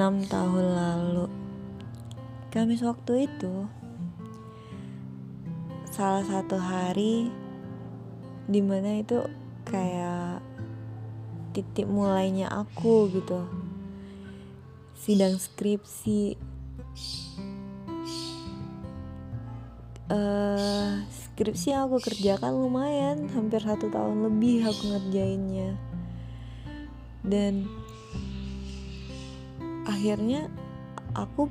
enam tahun lalu. Kamis waktu itu salah satu hari di mana itu kayak titik mulainya aku gitu. Sidang skripsi. Uh, skripsi yang aku kerjakan lumayan hampir satu tahun lebih aku ngerjainnya. Dan akhirnya aku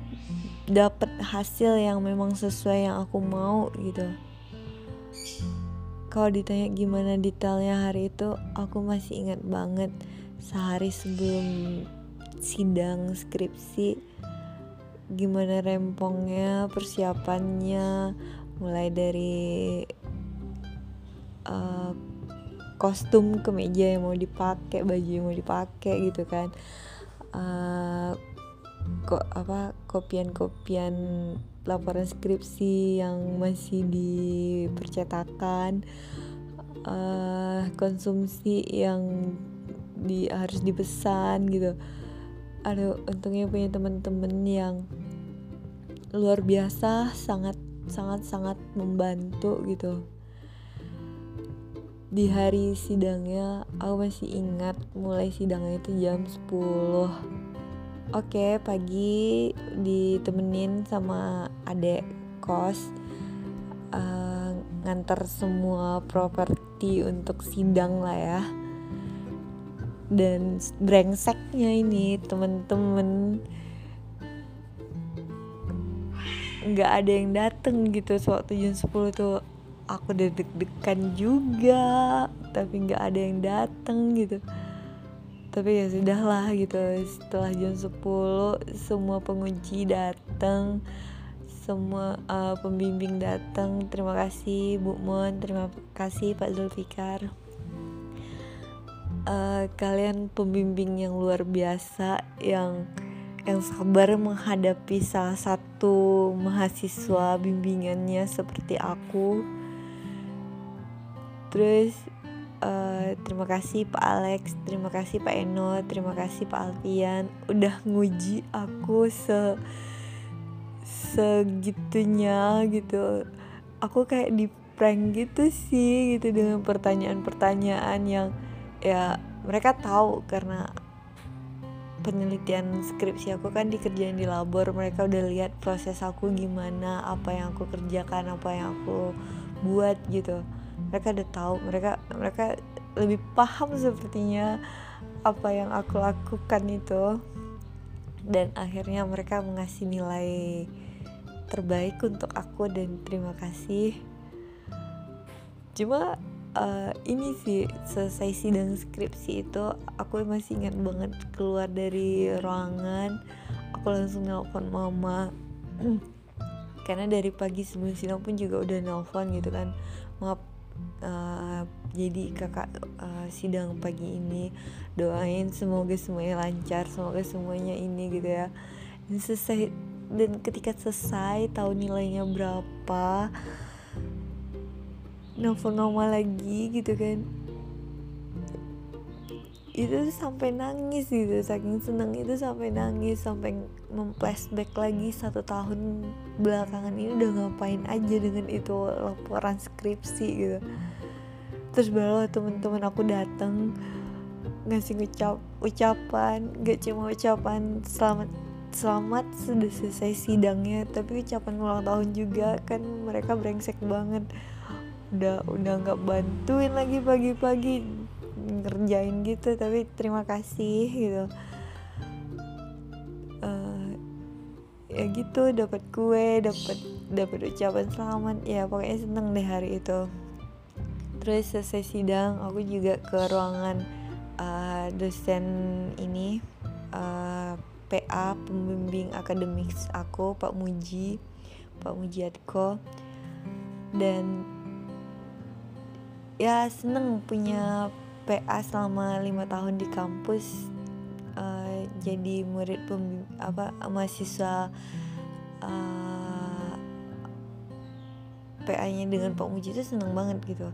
dapat hasil yang memang sesuai yang aku mau gitu. Kalau ditanya gimana detailnya hari itu aku masih ingat banget sehari sebelum sidang skripsi gimana rempongnya persiapannya mulai dari uh, kostum kemeja yang mau dipakai baju yang mau dipakai gitu kan. Uh, kok apa kopian-kopian laporan skripsi yang masih dipercetakan uh, konsumsi yang di harus dipesan gitu. Aduh untungnya punya teman-teman yang luar biasa sangat sangat sangat membantu gitu. Di hari sidangnya aku masih ingat mulai sidangnya itu jam 10 Oke, pagi ditemenin sama adek kos. Uh, ngantar semua properti untuk sidang lah ya. Dan brengseknya ini temen-temen. Nggak ada yang dateng gitu sewaktu jam 10 tuh aku udah deg-degan juga tapi nggak ada yang dateng gitu tapi ya sudahlah gitu setelah jam 10 semua pengunci datang semua uh, pembimbing datang terima kasih Bu Mon. Terima kasih Pak Zulfikar. Uh, kalian pembimbing yang luar biasa yang yang sabar menghadapi salah satu mahasiswa bimbingannya seperti aku. Terus Uh, terima kasih Pak Alex, terima kasih Pak Eno, terima kasih Pak Alfian. Udah nguji aku se segitunya gitu. Aku kayak di prank gitu sih gitu dengan pertanyaan-pertanyaan yang ya mereka tahu karena penelitian skripsi aku kan dikerjain di labor. Mereka udah lihat proses aku gimana apa yang aku kerjakan apa yang aku buat gitu mereka udah tahu mereka mereka lebih paham sepertinya apa yang aku lakukan itu. Dan akhirnya mereka mengasih nilai terbaik untuk aku dan terima kasih. Cuma uh, ini sih selesai sidang skripsi itu aku masih ingat banget keluar dari ruangan. Aku langsung nelpon mama. Karena dari pagi sebelum sidang pun juga udah nelpon gitu kan. Maaf uh, jadi kakak uh, sidang pagi ini doain semoga semuanya lancar semoga semuanya ini gitu ya. Dan selesai dan ketika selesai tahu nilainya berapa nelfon mama lagi gitu kan itu sampai nangis gitu saking seneng itu sampai nangis sampai memflashback lagi satu tahun belakangan ini udah ngapain aja dengan itu laporan skripsi gitu. Terus baru temen-temen aku datang ngasih ucap ucapan gak cuma ucapan selamat selamat sudah selesai sidangnya tapi ucapan ulang tahun juga kan mereka brengsek banget. Udah udah nggak bantuin lagi pagi-pagi ngerjain gitu tapi terima kasih gitu. Uh, ya gitu dapat kue dapat dapat ucapan selamat. Ya pokoknya seneng deh hari itu. Terus selesai sidang aku juga ke ruangan uh, dosen ini uh, eh, PA pembimbing akademik aku Pak Muji Pak Mujiatko. Dan ya seneng punya PA selama lima tahun di kampus uh, jadi murid pem, apa mahasiswa uh, PA-nya dengan Pak Muji itu seneng banget gitu.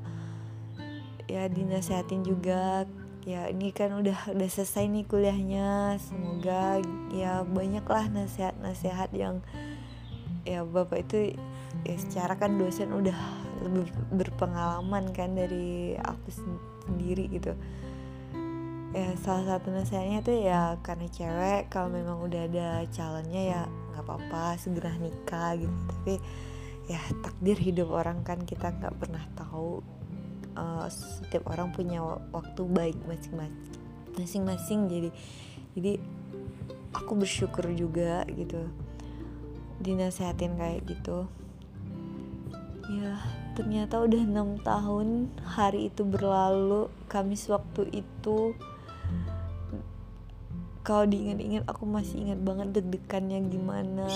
Ya dinasehatin juga. Ya ini kan udah udah selesai nih kuliahnya. Semoga ya banyaklah nasihat-nasihat yang ya bapak itu ya secara kan dosen udah lebih berpengalaman kan dari aku sendiri gitu. Ya salah satu nasihatnya tuh ya karena cewek kalau memang udah ada calonnya ya nggak apa-apa segera nikah gitu. Tapi ya takdir hidup orang kan kita nggak pernah tahu uh, setiap orang punya waktu baik masing-masing masing-masing. Jadi jadi aku bersyukur juga gitu dinasehatin kayak gitu. Ya ternyata udah enam tahun hari itu berlalu Kamis waktu itu. Kalau diingat-ingat aku masih ingat banget deg-degannya gimana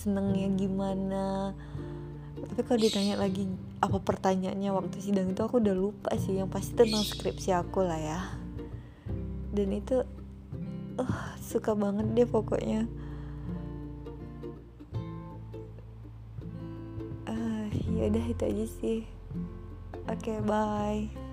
senengnya gimana. Tapi kalau ditanya lagi apa pertanyaannya waktu sidang itu aku udah lupa sih. Yang pasti tentang skripsi aku lah ya. Dan itu uh, suka banget deh pokoknya ya udah itu aja sih. Oke okay, bye